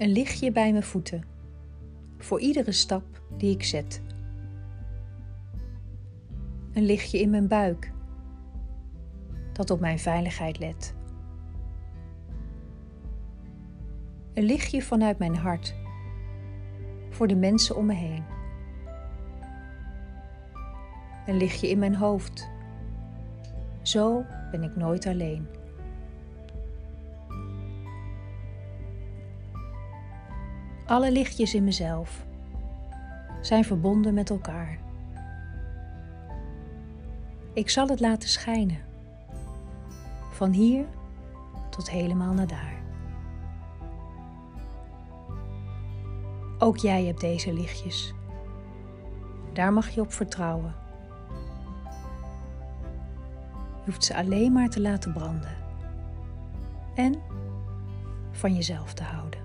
Een lichtje bij mijn voeten, voor iedere stap die ik zet. Een lichtje in mijn buik, dat op mijn veiligheid let. Een lichtje vanuit mijn hart, voor de mensen om me heen. Een lichtje in mijn hoofd, zo ben ik nooit alleen. Alle lichtjes in mezelf zijn verbonden met elkaar. Ik zal het laten schijnen, van hier tot helemaal naar daar. Ook jij hebt deze lichtjes. Daar mag je op vertrouwen. Hoeft ze alleen maar te laten branden en van jezelf te houden.